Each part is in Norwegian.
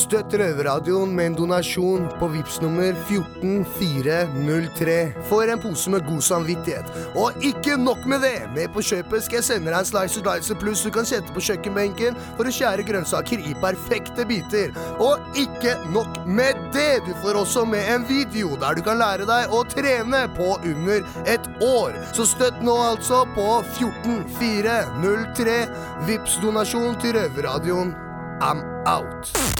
Støtt Røverradioen med en donasjon på VIPS nummer 14403 for en pose med god samvittighet. Og ikke nok med det! Med på kjøpet skal jeg sende deg en Slicer Dicer Pluss du kan sette på kjøkkenbenken for å skjære grønnsaker i perfekte biter. Og ikke nok med det! Du får også med en video der du kan lære deg å trene på under et år. Så støtt nå altså på 14403. VIPS donasjon til Røverradioen. I'm out.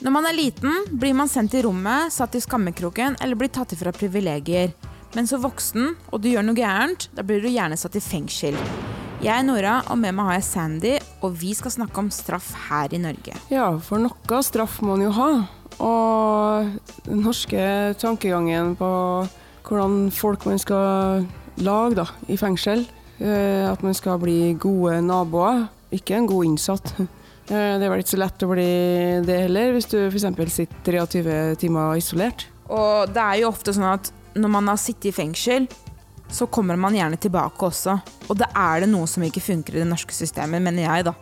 Når man er liten, blir man sendt i rommet, satt i skammekroken eller blir tatt ifra privilegier. Men som voksen, og du gjør noe gærent, da blir du gjerne satt i fengsel. Jeg er Nora, og med meg har jeg Sandy, og vi skal snakke om straff her i Norge. Ja, for noe straff må man jo ha. Og den norske tankegangen på hvordan folk man skal lage da, i fengsel, eh, at man skal bli gode naboer, ikke en god innsatt. Eh, Det er vel ikke så lett å bli det heller, hvis du f.eks. sitter 23 timer isolert. Og det er jo ofte sånn at når man har sittet i fengsel, så kommer man gjerne tilbake også. Og da er det noe som ikke funker i det norske systemet, mener jeg, da.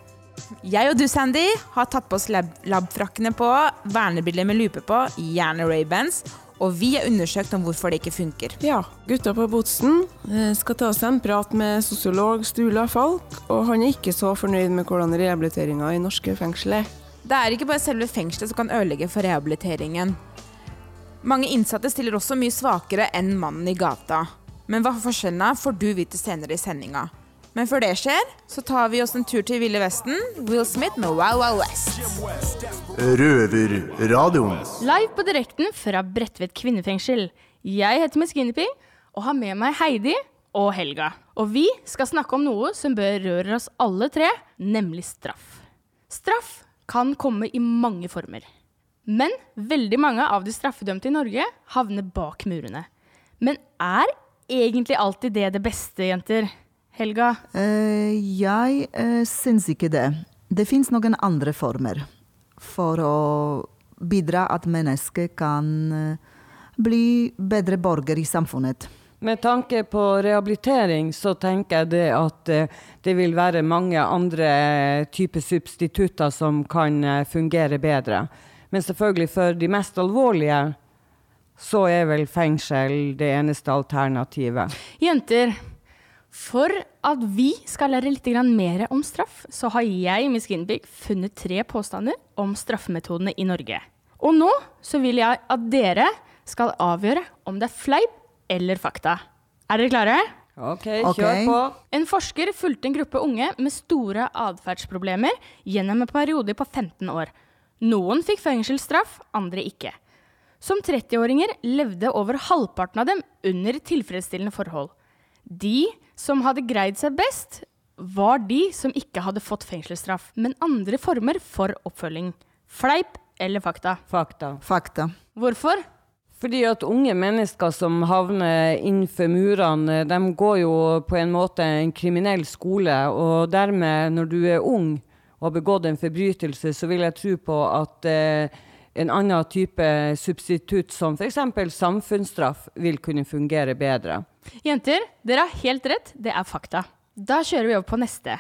Jeg og du, Sandy, har tatt på oss lab labfrakkene på, vernebriller med lupe på, gjerne Ray-Bans, og vi har undersøkt om hvorfor det ikke funker. Ja, gutta på Botsen eh, skal ta seg en prat med sosiolog Stula Falk, og han er ikke så fornøyd med hvordan rehabiliteringa i norske fengsel er. Det er ikke bare selve fengselet som kan ødelegge for rehabiliteringen. Mange innsatte stiller også mye svakere enn mannen i gata. Men hva forskjellen er, får du vite senere i sendinga. Men før det skjer, så tar vi oss en tur til Ville Vesten. Will Smith med Wow Wow West. Røverradioen. Live på direkten fra Bredtvet kvinnefengsel. Jeg heter Miss Guinevere og har med meg Heidi og Helga. Og vi skal snakke om noe som berører oss alle tre, nemlig straff. Straff kan komme i mange former. Men veldig mange av de straffedømte i Norge havner bak murene. Men er egentlig alltid det det beste, jenter? Helga? Uh, jeg uh, syns ikke det. Det fins noen andre former for å bidra at mennesker kan eh, bli bedre borger i samfunnet. Med tanke på rehabilitering så tenker jeg det at det vil være mange andre typer substitutter som kan fungere bedre. Men selvfølgelig for de mest alvorlige så er vel fengsel det eneste alternativet. Jenter, for at vi skal lære litt mer om straff, så har jeg Miss Ginbig, funnet tre påstander om straffemetodene i Norge. Og nå så vil jeg at dere skal avgjøre om det er fleip eller fakta. Er dere klare? Ok. kjør på. En forsker fulgte en gruppe unge med store atferdsproblemer gjennom en periode på 15 år. Noen fikk fengselsstraff, andre ikke. Som 30-åringer levde over halvparten av dem under tilfredsstillende forhold. De som hadde greid seg best, var de som ikke hadde fått fengselsstraff, men andre former for oppfølging. Fleip eller fakta? Fakta. Fakta. Hvorfor? Fordi at unge mennesker som havner innenfor murene, de går jo på en måte en kriminell skole, og dermed, når du er ung og har begått en forbrytelse, så vil jeg tro på at eh, en annen type substitutt, som f.eks. samfunnsstraff, vil kunne fungere bedre. Jenter, dere har helt rett, det er fakta. Da kjører vi over på neste.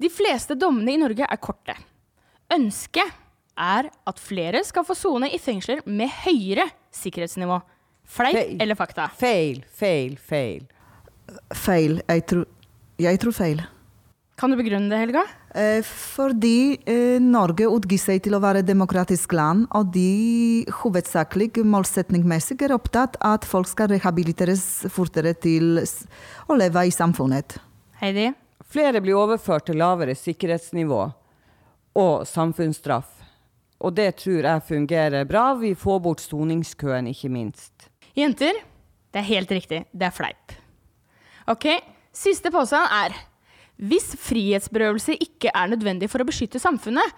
De fleste dommene i Norge er korte. Ønsket er at flere skal få sone i fengsler med høyere sikkerhetsnivå. Fleip eller fakta? Feil, feil, feil. Feil. Jeg tror, jeg tror feil. Kan du begrunne det, Helga? Eh, fordi eh, Norge utgir seg til å være et demokratisk land, og de hovedsakelig målsetningsmessig er opptatt av at folk skal rehabiliteres fortere til å leve i samfunnet. Heidi? Flere blir overført til lavere sikkerhetsnivå og samfunnsstraff. Og det tror jeg fungerer bra. Vi får bort soningskøen, ikke minst. Jenter, det er helt riktig. Det er fleip. Ok, siste påstand er hvis frihetsberøvelse ikke er nødvendig for å beskytte samfunnet,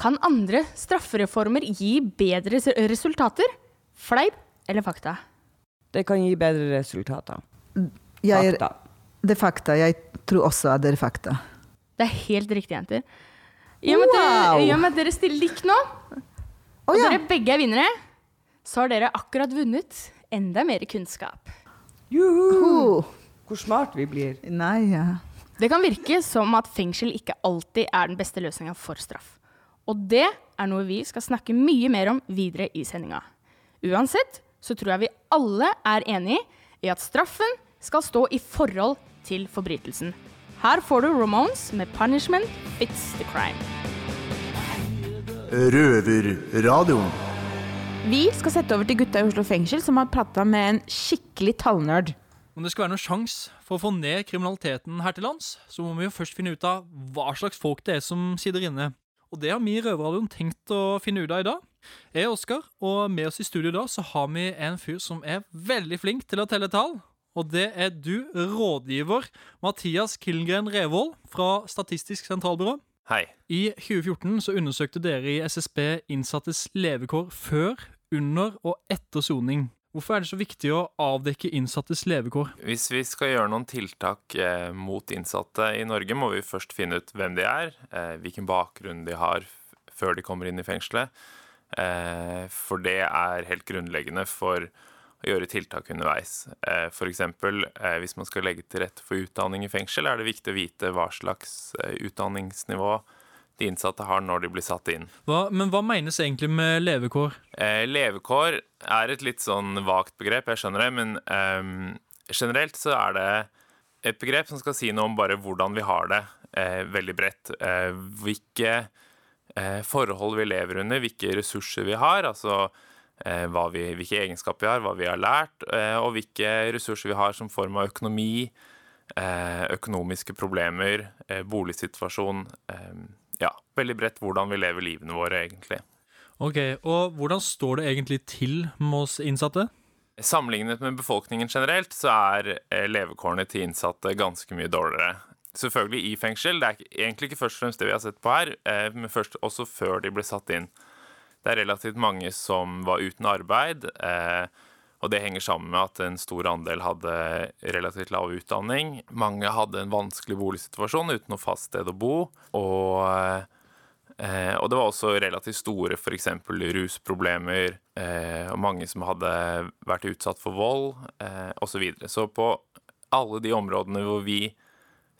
kan andre straffereformer gi bedre resultater? Fleip eller fakta? Det kan gi bedre resultater. Jeg er, Fakta. det er fakta. Jeg tror også at det er fakta. Det er helt riktig, jenter. I og med, dere, Wow! med at dere stiller likt nå, og og ja. dere begge er vinnere, så har dere akkurat vunnet enda mer kunnskap. Juhu! Oh. Hvor smart vi blir. Nei, ja. Det kan virke som at fengsel ikke alltid er den beste løsninga for straff. Og det er noe vi skal snakke mye mer om videre i sendinga. Uansett så tror jeg vi alle er enig i at straffen skal stå i forhold til forbrytelsen. Her får du Ramones med 'Punishment Fits The Crime'. Røverradioen. Vi skal sette over til gutta i Oslo fengsel som har prata med en skikkelig tallnerd. Om det skal være noen sjanse for å få ned kriminaliteten her til lands, så må vi jo først finne ut av hva slags folk det er som sitter inne. Og det har vi i Røverradioen tenkt å finne ut av i dag. Jeg er Oskar, og med oss i studio da så har vi en fyr som er veldig flink til å telle tall. Og det er du, rådgiver Mathias Kilgren Revold fra Statistisk sentralbyrå. Hei. I 2014 så undersøkte dere i SSB innsattes levekår før, under og etter soning. Hvorfor er det så viktig å avdekke innsattes levekår? Hvis vi skal gjøre noen tiltak eh, mot innsatte i Norge, må vi først finne ut hvem de er, eh, hvilken bakgrunn de har før de kommer inn i fengselet. Eh, for det er helt grunnleggende for å gjøre tiltak underveis. Eh, eh, hvis man skal legge til rette for utdanning i fengsel, er det viktig å vite hva slags utdanningsnivå de innsatte har når de blir satt inn. Hva, men hva menes egentlig med levekår? Eh, levekår er et litt sånn vagt begrep, jeg skjønner det, men eh, generelt så er det et begrep som skal si noe om bare hvordan vi har det, eh, veldig bredt. Eh, hvilke eh, forhold vi lever under, hvilke ressurser vi har, altså eh, vi, hvilke egenskaper vi har, hva vi har lært, og hvilke ressurser vi har som form av økonomi, eh, økonomiske problemer, boligsituasjon. Ja, veldig bredt hvordan vi lever livene våre, egentlig. Ok, Og hvordan står det egentlig til med oss innsatte? Sammenlignet med befolkningen generelt, så er eh, levekårene til innsatte ganske mye dårligere. Selvfølgelig i fengsel, det er egentlig ikke først og fremst det vi har sett på her, eh, men først også før de ble satt inn. Det er relativt mange som var uten arbeid, eh, og det henger sammen med at en stor andel hadde relativt lav utdanning. Mange hadde en vanskelig boligsituasjon uten noe fast sted å bo, og Eh, og det var også relativt store f.eks. rusproblemer, eh, og mange som hadde vært utsatt for vold eh, osv. Så, videre. så på alle de områdene hvor vi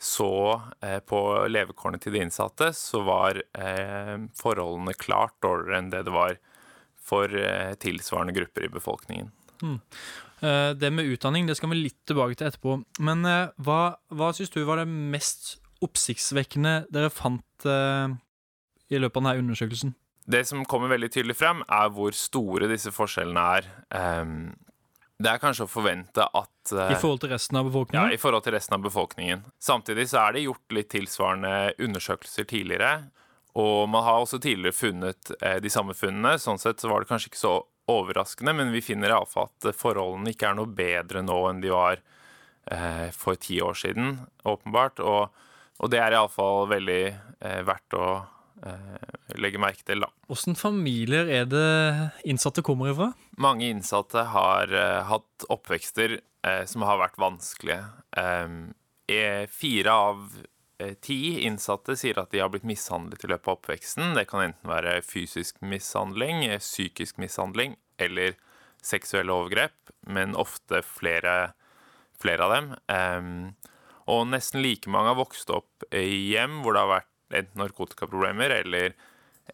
så eh, på levekårene til de innsatte, så var eh, forholdene klart dårligere enn det det var for eh, tilsvarende grupper i befolkningen. Eh, det med utdanning det skal vi litt tilbake til etterpå. Men eh, hva, hva syns du var det mest oppsiktsvekkende dere fant eh, i løpet av denne undersøkelsen? Det som kommer veldig tydelig frem, er hvor store disse forskjellene er. Ehm, det er kanskje å forvente at I forhold til resten av befolkningen? Ja, i forhold til resten av befolkningen. Samtidig så er det gjort litt tilsvarende undersøkelser tidligere. Og man har også tidligere funnet de samme funnene. Sånn sett så var det kanskje ikke så overraskende, men vi finner iallfall at forholdene ikke er noe bedre nå enn de var eh, for ti år siden, åpenbart. Og, og det er iallfall veldig eh, verdt å eh, legge merke til, da. Åssen familier er det innsatte kommer ifra? Mange innsatte har eh, hatt oppvekster eh, som har vært vanskelige. Eh, fire av ti innsatte sier at de har blitt mishandlet i løpet av oppveksten. Det kan enten være fysisk mishandling, eh, psykisk mishandling eller seksuelle overgrep, men ofte flere, flere av dem. Og nesten like mange har vokst opp i hjem hvor det har vært enten narkotikaproblemer eller,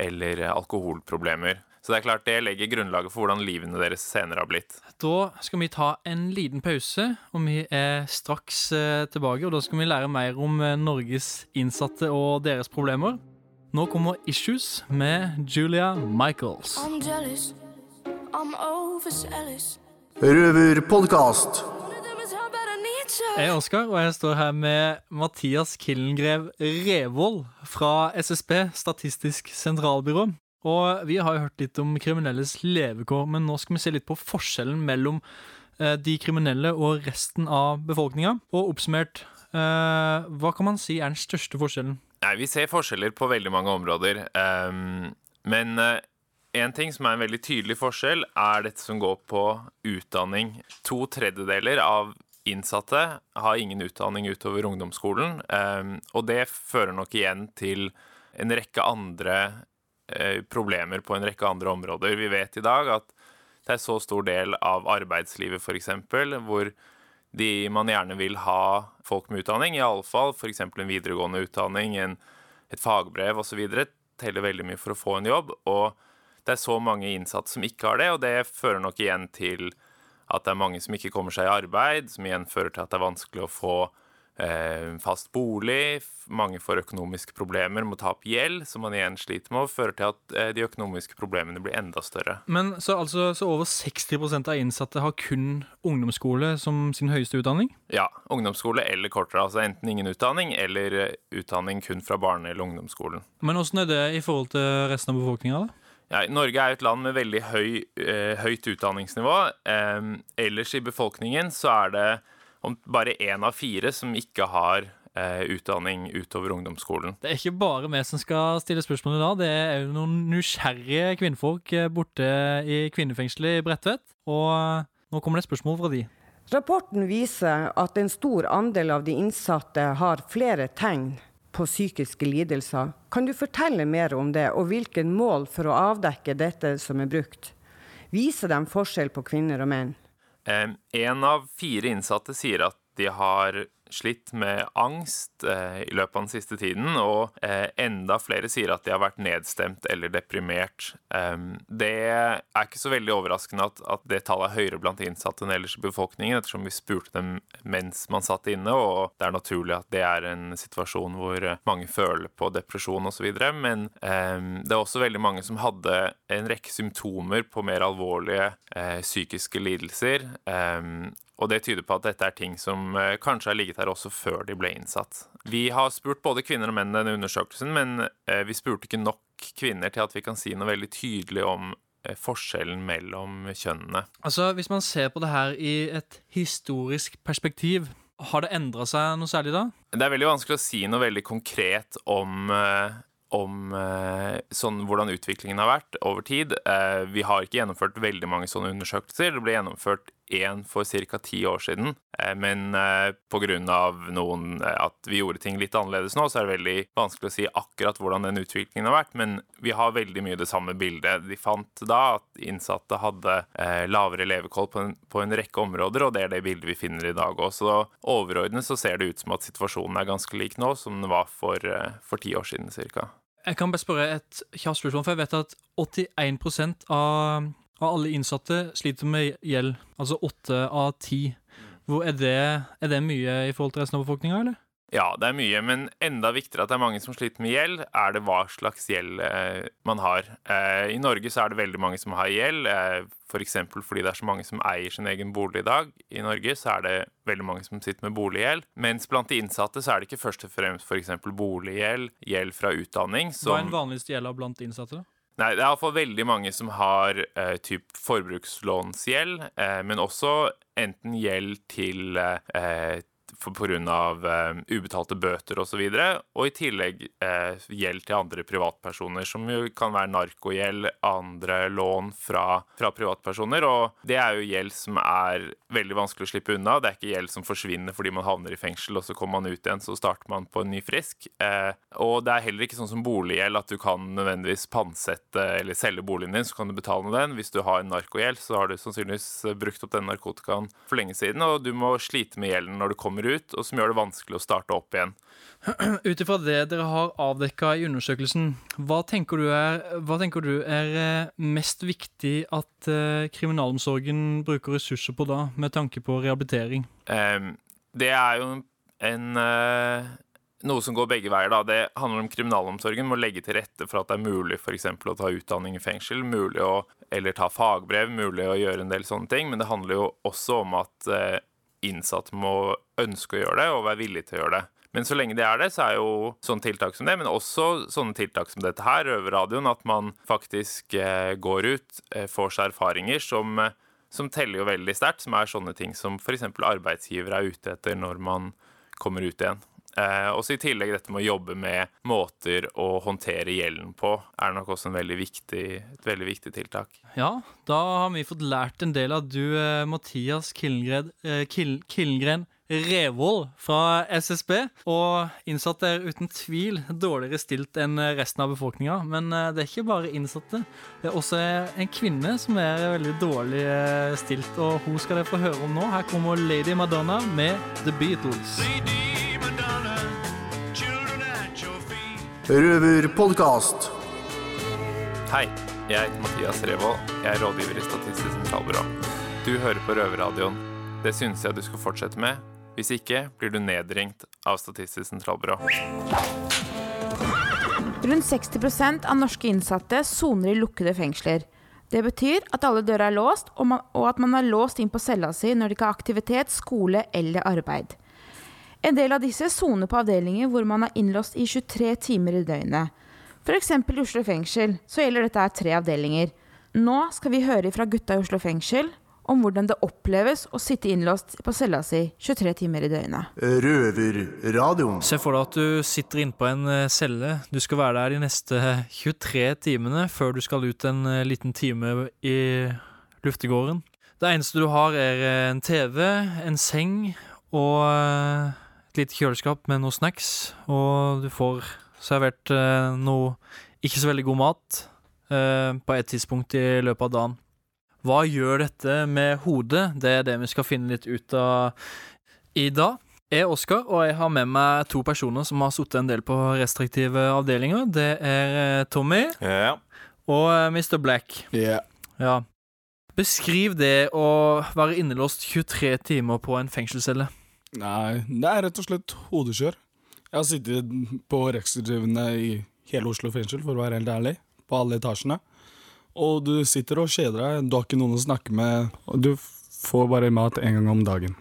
eller alkoholproblemer. Så det er klart det legger grunnlaget for hvordan livene deres senere har blitt. Da skal vi ta en liten pause, og vi er straks eh, tilbake. Og da skal vi lære mer om eh, Norges innsatte og deres problemer. Nå kommer Issues med Julia Michaels. I'm jealous. I'm overzealous. Røverpodkast. Jeg er Oskar, og jeg står her med Mathias Killengrev Revold fra SSB, Statistisk sentralbyrå. Og vi har jo hørt litt om kriminelles levekår, men nå skal vi se litt på forskjellen mellom eh, de kriminelle og resten av befolkninga. Og oppsummert, eh, hva kan man si er den største forskjellen? Nei, Vi ser forskjeller på veldig mange områder. Um, men eh, En ting som er en veldig tydelig forskjell, er dette som går på utdanning. To tredjedeler av innsatte har ingen utdanning utover ungdomsskolen, Um, og det fører nok igjen til en rekke andre problemer på en rekke andre områder. Vi vet i dag at det er så stor del av arbeidslivet, f.eks., hvor de man gjerne vil ha folk med utdanning, iallfall f.eks. en videregående utdanning, en, et fagbrev osv., teller veldig mye for å få en jobb. Og det er så mange innsatte som ikke har det, og det fører nok igjen til at det er mange som ikke kommer seg i arbeid, som igjen fører til at det er vanskelig å få eh, fast bolig. Mange får økonomiske problemer, må ta opp gjeld, som man igjen sliter med, og fører til at eh, de økonomiske problemene blir enda større. Men så, altså, så over 60% av innsatte har kun ungdomsskole som sin høyeste utdanning? Ja, ungdomsskole eller kortere. Altså enten ingen utdanning eller eh, utdanning kun fra barne- eller ungdomsskolen. Men åssen er det i forhold til resten av befolkninga, da? Ja, Norge er et land med veldig høy, eh, høyt utdanningsnivå. Eh, ellers i befolkningen så er det om bare én av fire som ikke har eh, utdanning utover ungdomsskolen. Det er ikke bare vi som skal stille spørsmål i dag. Det er jo noen nysgjerrige kvinnfolk eh, borte i kvinnefengselet i Bredtvet. Og eh, nå kommer det et spørsmål fra de. Rapporten viser at en stor andel av de innsatte har flere tegn på psykiske lidelser. Kan du fortelle mer om det, og hvilke mål for å avdekke dette som er brukt? Viser de forskjell på kvinner og menn? Eh, av fire innsatte sier at de har slitt med angst eh, i løpet av den siste tiden, og eh, enda flere sier at de har vært nedstemt eller deprimert. Um, det er ikke så veldig overraskende at, at, det tallet er høyere blant innsatte enn ellers i befolkningen, ettersom vi spurte dem mens man satt inne, og det er naturlig at det er en situasjon hvor mange føler på depresjon osv. Men um, det er også veldig mange som hadde en rekke symptomer på mer alvorlige eh, psykiske lidelser. Um, og det tyder på at dette er ting som eh, kanskje har ligget her også før de ble innsatt. Vi har spurt både kvinner og menn denne undersøkelsen, men eh, vi spurte ikke nok kvinner til at vi kan si noe veldig tydelig om eh, forskjellen mellom kjønnene. Altså, Hvis man ser på det her i et historisk perspektiv, har det endra seg noe særlig da? Det er veldig vanskelig å si noe veldig konkret om om sånn, hvordan utviklingen har vært over tid. vi har ikke gjennomført veldig mange sånne undersøkelser. Det ble gjennomført én for ca. ti år siden. Eh, men eh, pga. noen eh, at vi gjorde ting litt annerledes nå, så er det veldig vanskelig å si akkurat hvordan den utviklingen har vært. Men vi har veldig mye det samme bildet. De fant da at innsatte hadde lavere levekål på en, på en rekke områder, og det er det bildet vi finner i dag òg. Så overordnet så ser det ut som at situasjonen er ganske lik nå som den var for ti år siden ca. Jeg kan bare spørre et kjapt spørsmål, for jeg vet at 81% av av alle innsatte sliter med gjeld, altså åtte av ti. Er det, er det mye i forhold til resten av befolkninga, eller? Ja, det er mye, men enda viktigere at det er mange som sliter med gjeld, er det hva slags gjeld eh, man har. Eh, I Norge så er det veldig mange som har gjeld, eh, f.eks. For fordi det er så mange som eier sin egen bolig i dag. I Norge så er det veldig mange som sitter med boliggjeld. Mens blant de innsatte så er det ikke først og fremst f.eks. boliggjeld, gjeld fra utdanning som Hva er den vanligste gjelda blant innsatte, da? Nei, det er iallfall veldig mange som har eh, typ forbrukslånsgjeld, eh, men også enten gjeld til eh, pga. Uh, ubetalte bøter osv. Og, så videre, og i tillegg uh, gjeld til andre privatpersoner, som jo kan være narkogjeld, andre lån fra, fra, privatpersoner. Og det er jo gjeld som er veldig vanskelig å slippe unna. Det er ikke gjeld som forsvinner fordi man havner i fengsel, og så kommer man ut igjen, så starter man på en ny frisk. Uh, og det er heller ikke sånn som boliggjeld, at du kan nødvendigvis pantsette eller selge boligen din, så kan du betale med den. Hvis du har en narkogjeld, så har du sannsynligvis brukt opp den narkotikaen for lenge siden, og du må slite med gjelden når du kommer ut ut, og som gjør det vanskelig å starte opp igjen. Ut ifra det dere har avdekka i undersøkelsen, hva tenker, er, hva tenker, du er, eh, mest viktig at uh, kriminalomsorgen bruker ressurser på da, med tanke på rehabilitering? Um, det er jo en uh, noe som går begge veier. da. Det handler om kriminalomsorgen må legge til rette for at det er mulig f.eks. å ta utdanning i fengsel, mulig å eller ta fagbrev, mulig å gjøre en del sånne ting. Men det handler jo også om at uh, innsatte må ønske å gjøre det og være villig til å gjøre det. Men så lenge det er det, så er jo sånne tiltak som det, men også sånne tiltak som dette her, Røverradioen, at man faktisk eh, går ut, eh, får seg erfaringer som, som teller jo veldig sterkt, som er sånne ting som f.eks. arbeidsgiver er ute etter når man kommer ut igjen. Eh, også I tillegg dette med å jobbe med måter å håndtere gjelden på, er nok også en veldig viktig, et veldig viktig tiltak. Ja, da har vi fått lært en del av du, eh, Mathias Killengren, eh, Kil, Kilgren Revold fra SSB. Og innsatte er uten tvil dårligere stilt enn resten av befolkninga. Men eh, det er ikke bare innsatte. Det er også en kvinne som er veldig dårlig stilt, og hun skal dere få høre om nå. Her kommer Lady Madonna med The Beatles. Røverpodkast. Hei, jeg heter Mathias Revold. Jeg er rådgiver i Statistisk sentralbyrå. Du hører på Røverradioen. Det synes jeg du skal fortsette med. Hvis ikke blir du nedringt av Statistisk sentralbyrå. Rundt 60% av norske innsatte soner i lukkede fengsler. Det betyr at alle dører er låst, og, man, og at man er låst inn på cella si når de ikke har aktivitet, skole eller arbeid. En del av disse soner på avdelinger hvor man er innlåst i 23 timer i døgnet. F.eks. i Oslo fengsel så gjelder dette tre avdelinger. Nå skal vi høre fra gutta i Oslo fengsel om hvordan det oppleves å sitte innlåst på cella si 23 timer i døgnet. Røverradioen. Se for deg at du sitter inne på en eh, celle. Du skal være der de neste 23 timene før du skal ut en eh, liten time i luftegården. Det eneste du har, er eh, en TV, en seng og et lite kjøleskap med noe snacks. Og du får servert eh, noe ikke så veldig god mat eh, på et tidspunkt i løpet av dagen. Hva gjør dette med hodet? Det er det vi skal finne litt ut av i dag. Jeg er Oskar, og jeg har med meg to personer som har sittet en del på restriktive avdelinger. Det er eh, Tommy yeah. og eh, Mr. Black. Ja. Ja. Beskriv det å være innelåst 23 timer på en fengselscelle. Nei, det er rett og slett hodekjør. Jeg har sittet på restriktivene i hele Oslo fengsel, for å være helt ærlig, på alle etasjene. Og du sitter og kjeder deg, du har ikke noen å snakke med, og du får bare mat en gang om dagen.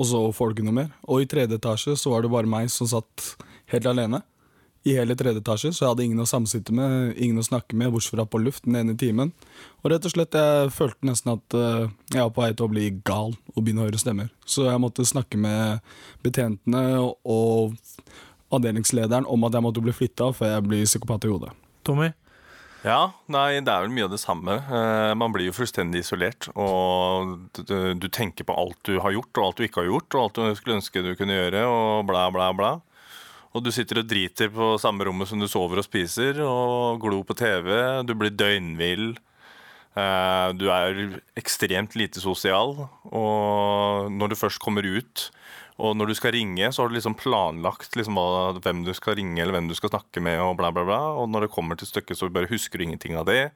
Og så får du ikke noe mer. Og i tredje etasje så var det bare meg som satt helt alene. I hele tredje etasje så jeg hadde ingen å samsitte med, ingen å snakke med, bortsett fra på luft den ene timen. Og rett og slett, jeg følte nesten at eh, jeg var på vei til å bli gal og begynne å høre stemmer. Så jeg måtte snakke med betjentene og avdelingslederen om at jeg måtte bli flytta før jeg blir psykopat i hodet. Tommy? Ja, nei, det er vel mye av det samme. Eh, man blir jo fullstendig isolert. Og du, du tenker på alt du har gjort, og alt du ikke har gjort, og alt du skulle ønske du kunne gjøre, og bla, bla, bla. Og du sitter og driter på samme rommet som du sover og spiser, og glor på TV. Du blir døgnvill. Eh, Du er ekstremt lite sosial. Og når du først kommer ut, og når du skal ringe, så har du liksom planlagt liksom hvem du skal ringe eller hvem du skal snakke med, og bla, bla, bla. Og når det kommer til stykket, så bare husker du ingenting av det.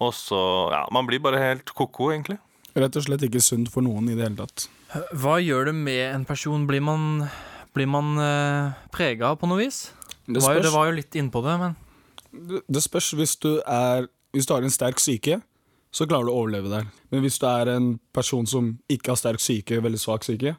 Og så Ja, man blir bare helt ko-ko, egentlig. Rett og slett ikke sunt for noen i det hele tatt. Hva gjør det med en person? Blir man, blir man uh, prega på noe vis? Det Det var, jo, det var jo litt innpå det, men Det, det spørs hvis du er Hvis du har en sterk syke, så klarer du å overleve der. Men hvis du er en person som ikke har sterk syke, veldig svak syke,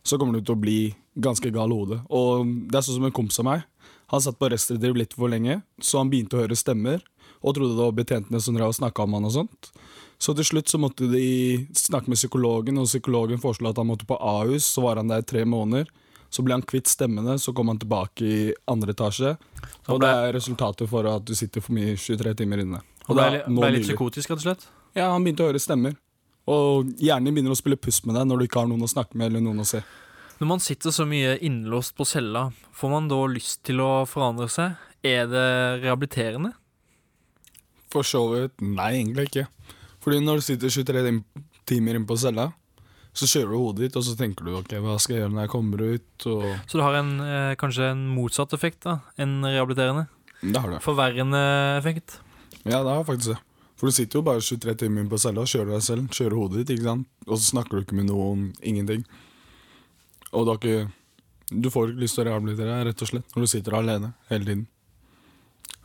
så kommer du til å bli ganske gal i hodet. Og det er sånn som en kompis av meg. Han satt på restriktiv litt for lenge, så han begynte å høre stemmer, og trodde det var betjentene som drev og snakka om han og sånt. Så til slutt så måtte de snakke med psykologen, og psykologen foreslo at han måtte på Ahus. Så var han der i tre måneder. Så ble han kvitt stemmene, så kom han tilbake i andre etasje. Og det er resultatet for at du sitter for mye 23 timer inne. Og da- ble, da, ble litt psykotisk, rett og slett? Ja, han begynte å høre stemmer. Og hjernen begynner å spille puss med deg når du ikke har noen å snakke med eller noen å se. Når man sitter så mye innlåst på cella, får man da lyst til å forandre seg? Er det rehabiliterende? For så vidt nei, egentlig ikke. Fordi når du sitter 23 timer inne på cella, så kjører du hodet ditt, og så tenker du ok, hva skal jeg gjøre når jeg kommer ut? Og Så du har en, eh, kanskje en motsatt effekt da, enn rehabiliterende? det har du. Forverrende effekt? Ja, det har faktisk det. For du sitter jo bare 23 timer inn på cella og kjører deg selv, kjører hodet ditt, ikke sant? Og så snakker du ikke med noen, ingenting. Og du har ikke Du får ikke lyst til å rehabilitere deg, rett og slett, når du sitter alene hele tiden.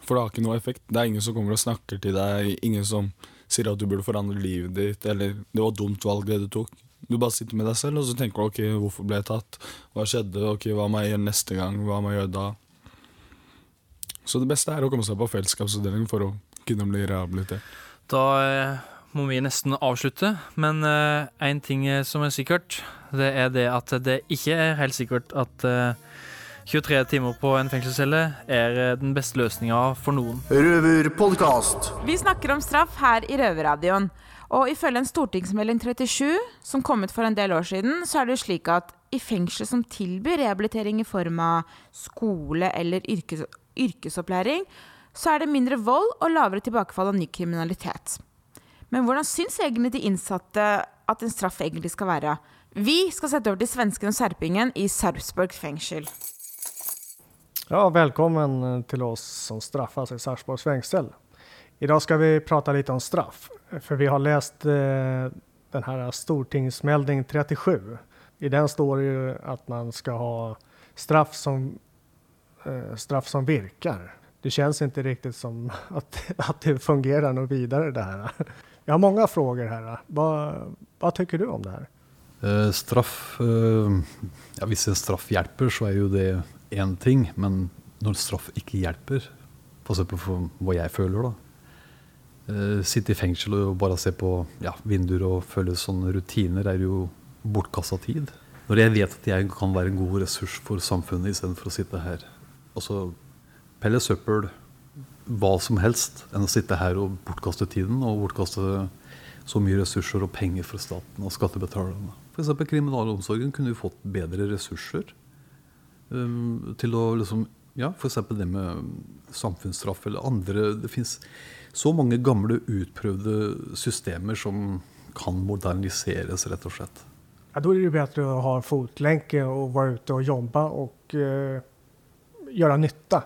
For det har ikke noe effekt. Det er ingen som kommer og snakker til deg, ingen som sier at du burde forandre livet ditt, eller det var et dumt valg det du tok. Du bare sitter med deg selv og så tenker du ok, hvorfor ble jeg tatt? Hva skjedde? Ok, Hva må jeg gjøre neste gang? Hva må jeg gjøre da? Så det beste er å komme seg på fellesskapsavdelingen for å kunne bli rehabilitert. Da eh, må vi nesten avslutte, men én ting eh, som er sikkert, det er det at det ikke er helt sikkert at uh, 23 timer på en fengselscelle er eh, den beste løsninga for noen. Røverpodkast. Vi snakker om straff her i Røverradioen. Og ifølge en stortingsmelding 37 som kom ut for en del år siden, så er det jo slik at i fengsel som tilbyr rehabilitering i form av skole eller yrkes yrkesopplæring, så er det mindre vold og lavere tilbakefall av ny kriminalitet. Men hvordan syns egentlig de innsatte at en straff egentlig skal være? Vi skal sette over til svensken og serpingen i Sarpsborg fengsel. Ja, velkommen til oss som straffes i Sarpsborg fengsel. I dag skal vi prate litt om straff, för vi har läst eh, den här Stortingsmelding 37. I den står det ju att man ska ha straff som, eh, straff som virkar. Det känns inte riktigt som att, att det fungerar något vidare det här. Jag har många frågor här. Vad, vad tycker du om det här? Eh, straff eh, ja, Hvis en straff hjelper, så er jo det én ting. Men når straff ikke hjelper, f.eks. For hva jeg føler, da. Eh, sitte i fengsel og bare se på ja, vinduer og følge sånne rutiner er jo bortkasta tid. Når jeg vet at jeg kan være en god ressurs for samfunnet istedenfor å sitte her. Altså pelle søppel, hva som helst, enn å sitte her og bortkaste tiden og bortkaste så mye ressurser og penger fra staten og skattebetalerne. F.eks. kriminalomsorgen kunne jo fått bedre ressurser um, til å liksom Ja, f.eks. det med samfunnsstraff eller andre Det fins så mange gamle, utprøvde systemer som kan moderniseres, rett og slett. Ja, Da er det bedre å ha fotlenke og være ute og jobbe og uh, gjøre nytte,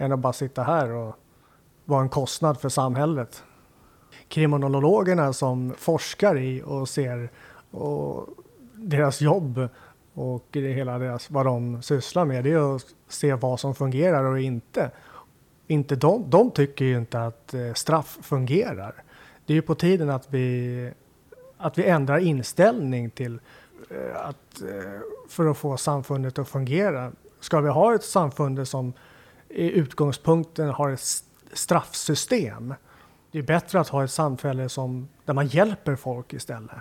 enn å bare sitte her og være en kostnad for samfunnet. Kriminologene som forsker i og ser og deres jobb och det hela deras, vad de sysslar med, det är att se vad som fungerar och inte. inte de, de tycker ju inte att eh, straff fungerar. Det är ju på tiden att vi, att vi ändrar inställning till eh, att eh, för att få samfundet att fungera. Ska vi ha ett samfund som i utgångspunkten har ett straffsystem. Det är bättre att ha ett samhälle som, där man hjälper folk istället.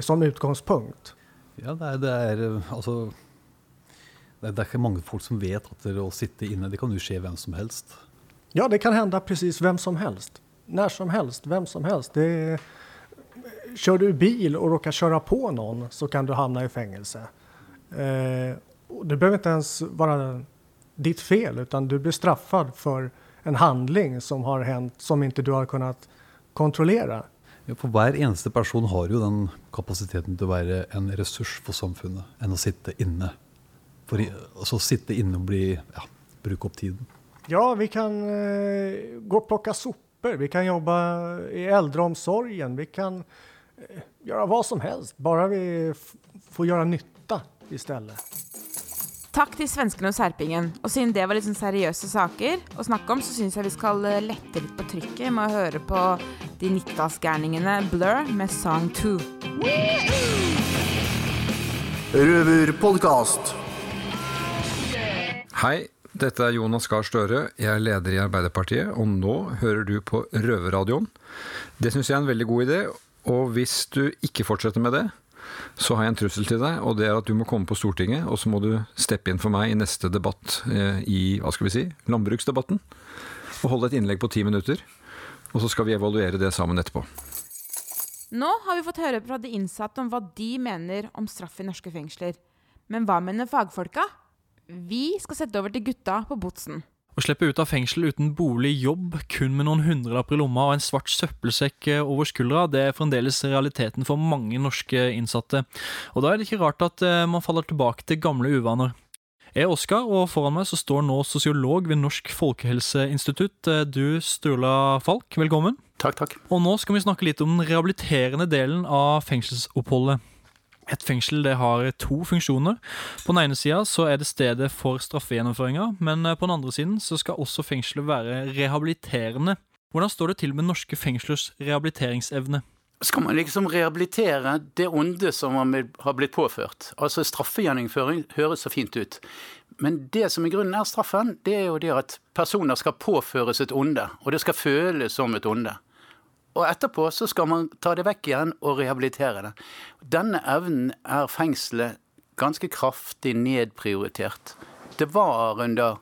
Som utgångspunkt. Ja, det er, det er altså det er, det er ikke mange folk som vet at det å sitte inne, det kan jo skje hvem som helst. Ja, det kan hende precis hvem som helst. Når som helst, hvem som helst. Det kör du bil og råkar kjøre på noen, så kan du havne i fengsel. Eh, det behøver ikke ens være ditt fel, men du blir straffad for en handling som har hendt som ikke du har kunnet kontrollera. Ja, for hver eneste person har jo den kapasiteten til å være en ressurs for samfunnet enn å sitte inne. For altså sitte inne og bli, ja, bruke opp tiden. Ja, vi kan uh, gå og plocka sopper. vi kan jobbe i eldreomsorgen. vi kan uh, gjøre hva som helst, bare vi får gjøre nytte i istället. Takk til svenskene og serpingen. Og siden det var litt sånn seriøse saker å snakke om, så syns jeg vi skal eh, lette litt på trykket med å høre på de 90-tallsgærningene Blur med Song 2. Røverpodkast. Hei, dette er Jonas Gahr Støre. Jeg er leder i Arbeiderpartiet, og nå hører du på Røverradioen. Det syns jeg er en veldig god idé, og hvis du ikke fortsetter med det, så har jeg en trussel til deg, og det er at du må komme på Stortinget, og så må du steppe inn for meg i neste debatt eh, i, hva skal vi si, landbruksdebatten, og holde et innlegg på ti minutter. Og så skal vi evaluere det sammen etterpå. Nå har vi fått høre fra de innsatte om hva de mener om straff i norske fengsler. Men hva mener fagfolka? Vi skal sette over til gutta på Botsen. Å slippe ut av fengsel uten bolig, jobb, kun med noen hundrelapper i lomma og en svart søppelsekk eh, over skuldra, det er fremdeles realiteten for mange norske innsatte. Og da er det ikke rart at eh, man faller tilbake til gamle uvaner. Jeg er Oskar, og foran meg så står nå sosiolog ved Norsk folkehelseinstitutt. Eh, Du, Sturla Falk, velkommen. Takk, takk. Og nå skal vi snakke litt om den rehabiliterende delen av fengselsoppholdet. Et fengsel det har to funksjoner. På den ene sida er det stedet for straffegjennomføringa, men eh, på den andre siden så skal også fengselet være rehabiliterende. Hvordan står det til med norske fengslers rehabiliteringsevne? Skal man liksom rehabilitere det onde som man har blitt påført? Altså Straffegjennomføring høres så fint ut. Men det som i grunnen er straffen, det er jo det at personer skal påføres et onde. Og det skal føles som et onde. Og etterpå så skal man ta det vekk igjen og rehabilitere det. Denne evnen er fengselet ganske kraftig nedprioritert Det var under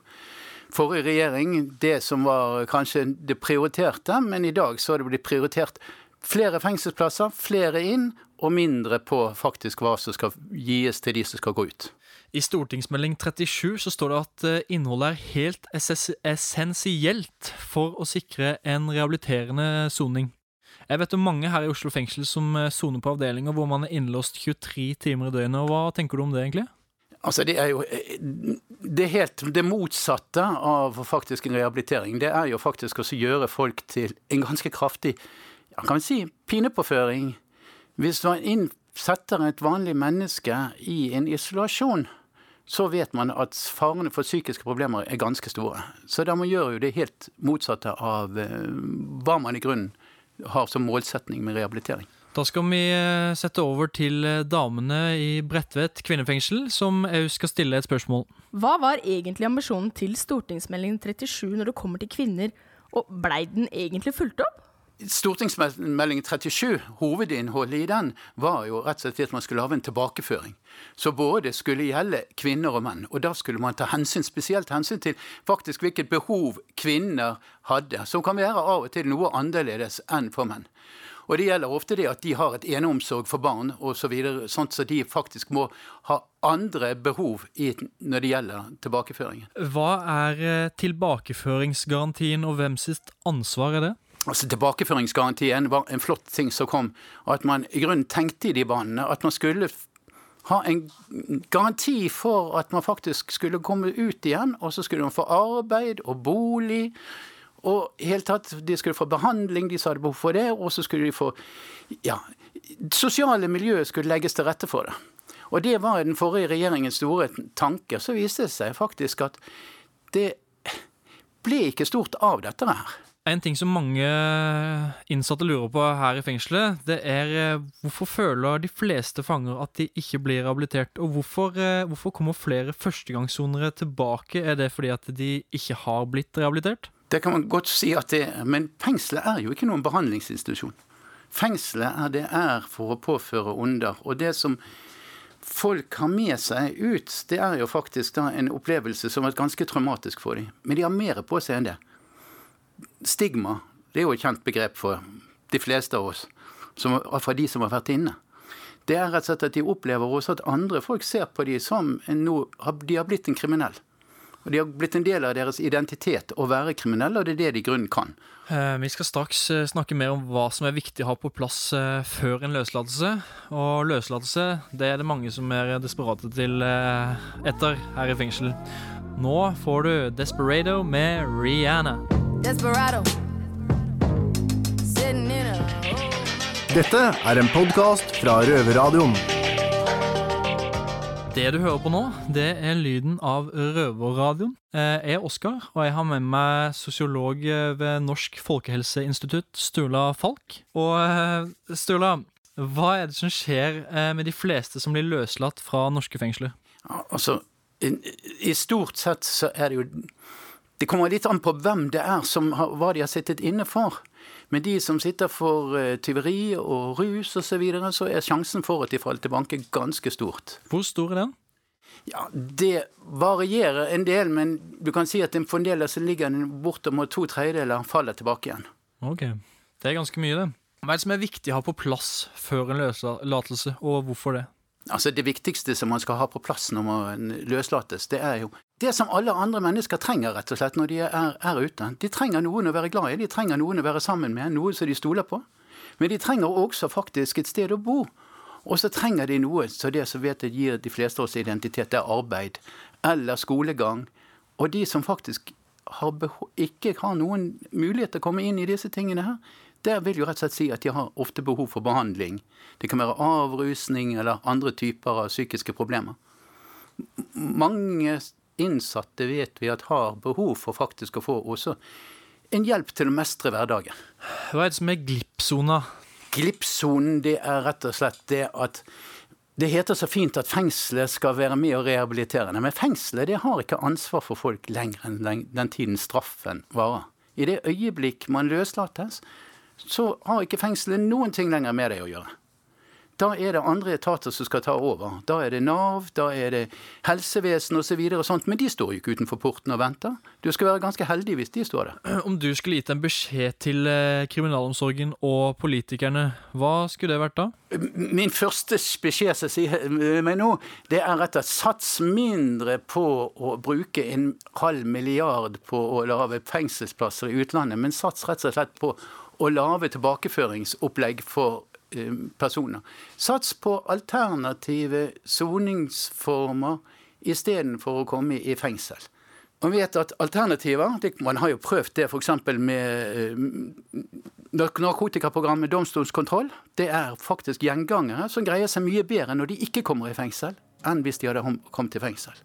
forrige regjering det som var kanskje det prioriterte, men i dag så har det blitt prioritert flere fengselsplasser, flere inn, og mindre på faktisk hva som skal gis til de som skal gå ut. I stortingsmelding 37 så står det at eh, innholdet er helt essensielt for å sikre en rehabiliterende soning. Jeg vet om mange her i Oslo fengsel som eh, soner på avdelinger hvor man er innlåst 23 timer i døgnet. og Hva tenker du om det, egentlig? Altså, det er jo det, er helt det motsatte av faktisk en rehabilitering. Det er jo faktisk å gjøre folk til en ganske kraftig ja, kan si, pinepåføring. Hvis man setter et vanlig menneske i en isolasjon, så vet man at farene for psykiske problemer er ganske store. Så da man gjør jo det helt motsatte av eh, hva man i grunnen har som målsetning med rehabilitering. Da skal vi eh, sette over til eh, damene i Bredtvet kvinnefengsel, som òg skal stille et spørsmål. Hva var egentlig ambisjonen til stortingsmeldingen 37 når det kommer til kvinner, og blei den egentlig fulgt opp? Stortingsmelding 37, hovedinnholdet i den, var jo rett og slett at man skulle lage en tilbakeføring. Så både skulle gjelde kvinner og menn. Og da skulle man ta hensyn, spesielt hensyn til faktisk hvilket behov kvinner hadde, som kan være av og til noe annerledes enn for menn. Og det gjelder ofte det at de har et eneomsorg for barn osv., så sånn så de faktisk må ha andre behov i, når det gjelder tilbakeføringen. Hva er eh, tilbakeføringsgarantien, og hvem sitt ansvar er det? Altså Tilbakeføringsgarantien var en flott ting som kom. og At man i grunnen tenkte i de banene. At man skulle ha en garanti for at man faktisk skulle komme ut igjen. Og så skulle man få arbeid og bolig. Og helt tatt, De skulle få behandling, de som hadde behov for det. Og så skulle de få ja, Sosiale miljøet skulle legges til rette for det. Og det var den forrige regjeringens store tanke. Så viste det seg faktisk at det ble ikke stort av dette her. En ting som mange innsatte lurer på her i fengselet, det er eh, hvorfor føler de fleste fanger at de ikke blir rehabilitert? Og hvorfor, eh, hvorfor kommer flere førstegangssonere tilbake? Er det fordi at de ikke har blitt rehabilitert? Det kan man godt si at det er, men fengselet er jo ikke noen behandlingsinstitusjon. Fengselet er det er for å påføre onder. Og det som folk har med seg ut, det er jo faktisk da en opplevelse som er ganske traumatisk for dem. Men de har mer på seg enn det stigma det er jo et kjent begrep for de fleste av oss, som, for de som har vært inne. Det er rett og slett at de opplever også at andre folk ser på dem som no, de har blitt en kriminell. Og De har blitt en del av deres identitet å være kriminelle, og det er det de i grunnen kan. Eh, vi skal straks eh, snakke mer om hva som er viktig å ha på plass eh, før en løslatelse. Og løslatelse det er det mange som er desperate til etter her i fengsel. Nå får du Desperado med Rihanna. Desperado. Dette er en podkast fra Røverradioen. Det du hører på nå, det er lyden av Røverradioen. Jeg er Oskar, og jeg har med meg sosiolog ved Norsk folkehelseinstitutt, Sturla Falk. Og Sturla, hva er det som skjer med de fleste som blir løslatt fra norske fengsler? Altså, i, i stort sett så er det jo det kommer litt an på hvem det er, som har, hva de har sittet inne for. Men de som sitter for uh, tyveri og rus osv., så, videre, så er sjansen for at de faller tilbake ganske stort. Hvor stor er den? Ja, Det varierer en del, men du kan si at for en del så ligger den bortimot to tredjedeler faller tilbake igjen. Ok, Det er ganske mye, det. Hva er det som er viktig å ha på plass før en løslatelse, og hvorfor det? Altså Det viktigste som man skal ha på plass når man løslates, det er jo det som alle andre mennesker trenger rett og slett når de er, er ute. De trenger noen å være glad i, de trenger noen å være sammen med, noe som de stoler på. Men de trenger også faktisk et sted å bo. Og så trenger de noe så det som vet jeg gir de fleste av oss identitet, det er arbeid eller skolegang. Og de som faktisk har ikke har noen mulighet til å komme inn i disse tingene her, det vil jo rett og slett si at de har ofte behov for behandling. Det kan være avrusning eller andre typer av psykiske problemer. Mange innsatte vet vi at har behov for faktisk å få også en hjelp til å mestre hverdagen. Hva er det som er glippsona? Glippsonen det er rett og slett det at det heter så fint at fengselet skal være med og rehabilitere. Men fengselet det har ikke ansvar for folk lenger enn den tiden straffen varer. I det øyeblikk man løslates, så har ikke fengselet noen ting lenger med det å gjøre. Da er det andre etater som skal ta over. Da er det Nav, da er det helsevesen osv. og sånt. Men de står jo ikke utenfor porten og venter. Du skal være ganske heldig hvis de står der. Om du skulle gitt en beskjed til eh, kriminalomsorgen og politikerne, hva skulle det vært da? Min første beskjed som sier meg nå, det er rett og slett sats mindre på å bruke en halv milliard på å lage fengselsplasser i utlandet, men sats rett og slett på å lave tilbakeføringsopplegg for eh, personer. Sats på alternative soningsformer istedenfor å komme i fengsel. Man vet at alternativer Man har jo prøvd det f.eks. med eh, narkotikaprogrammet domstolskontroll. Det er faktisk gjengangere som greier seg mye bedre når de ikke kommer i fengsel, enn hvis de hadde kommet i fengsel.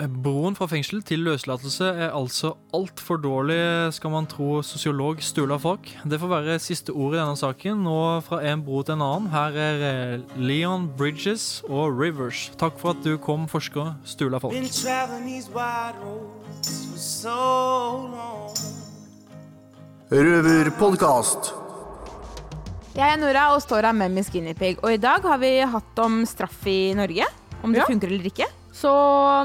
Eh, Broen fra fengsel til løslatelse er altså altfor dårlig, skal man tro sosiolog Stula Falk. Det får være siste ord i denne saken. Nå fra en bro til en annen. Her er eh, Leon Bridges og Rivers. Takk for at du kom, forsker Stula Falk. Been. Røverpodkast. Jeg er Nora og står her med Miss Guinea Pig. Og i dag har vi hatt om straff i Norge. Om det Ja. funker eller ikke. Så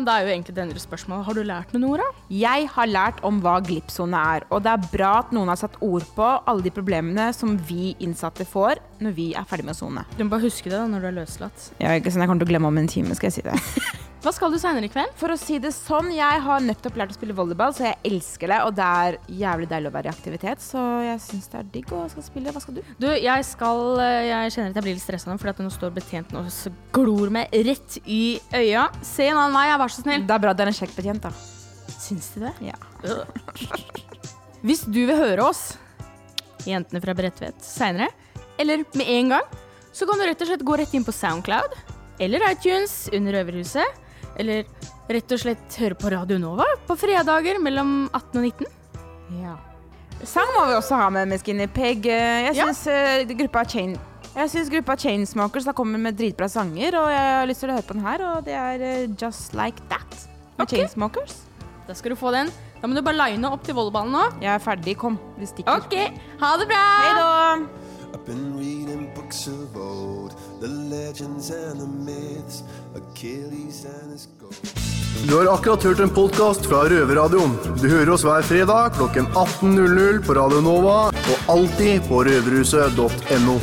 det er jo egentlig det endre spørsmålet. Har du lært noe, Nora? Jeg har lært om hva glippsone er, og det er bra at noen har satt ord på alle de problemene som vi innsatte får når vi er ferdig med å sone. Du må bare huske det da når du er løslatt. Ja, ikke sånn jeg kommer til å glemme om en time, skal jeg si det. Hva skal du senere i kveld? For å si det sånn, jeg har nettopp lært å spille volleyball, så jeg elsker det, og det er jævlig deilig å være i aktivitet, så jeg syns det er digg å skal spille. Hva skal du? Du, jeg skal Jeg kjenner at jeg blir litt stressa nå, fordi at nå står betjenten og glor meg rett i øya. Se en annen vei, vær så snill. Det er bra det er en kjekk betjent, da. Syns du det? Ja. Hvis du vil høre oss, jentene fra Bredtvet, seinere, eller med en gang, så kan du rett og slett gå rett inn på Soundcloud eller iTunes under Røverhuset. Eller rett og slett høre på Radio Nova på fredager mellom 18 og 19. Ja. Sang må vi også ha med med Skinny. Eh, Jeg syns ja. gruppa Chain jeg gruppa Chainsmokers har kommet med dritbra sanger, og jeg har lyst til å høre på den her, og det er eh, Just Like That med okay. Chainsmokers. Da skal du få den. Da må du bare line opp til volleyballen nå. Jeg er ferdig, kom. Vi stikker. OK, ha det bra! Hei da! I've been reading books of old, the legends and the myths, Achilles and his gold. Du har akkurat hørt en podkast fra Røverradioen. Du hører oss hver fredag klokken 18.00 på Radio Nova og alltid på røverhuset.no.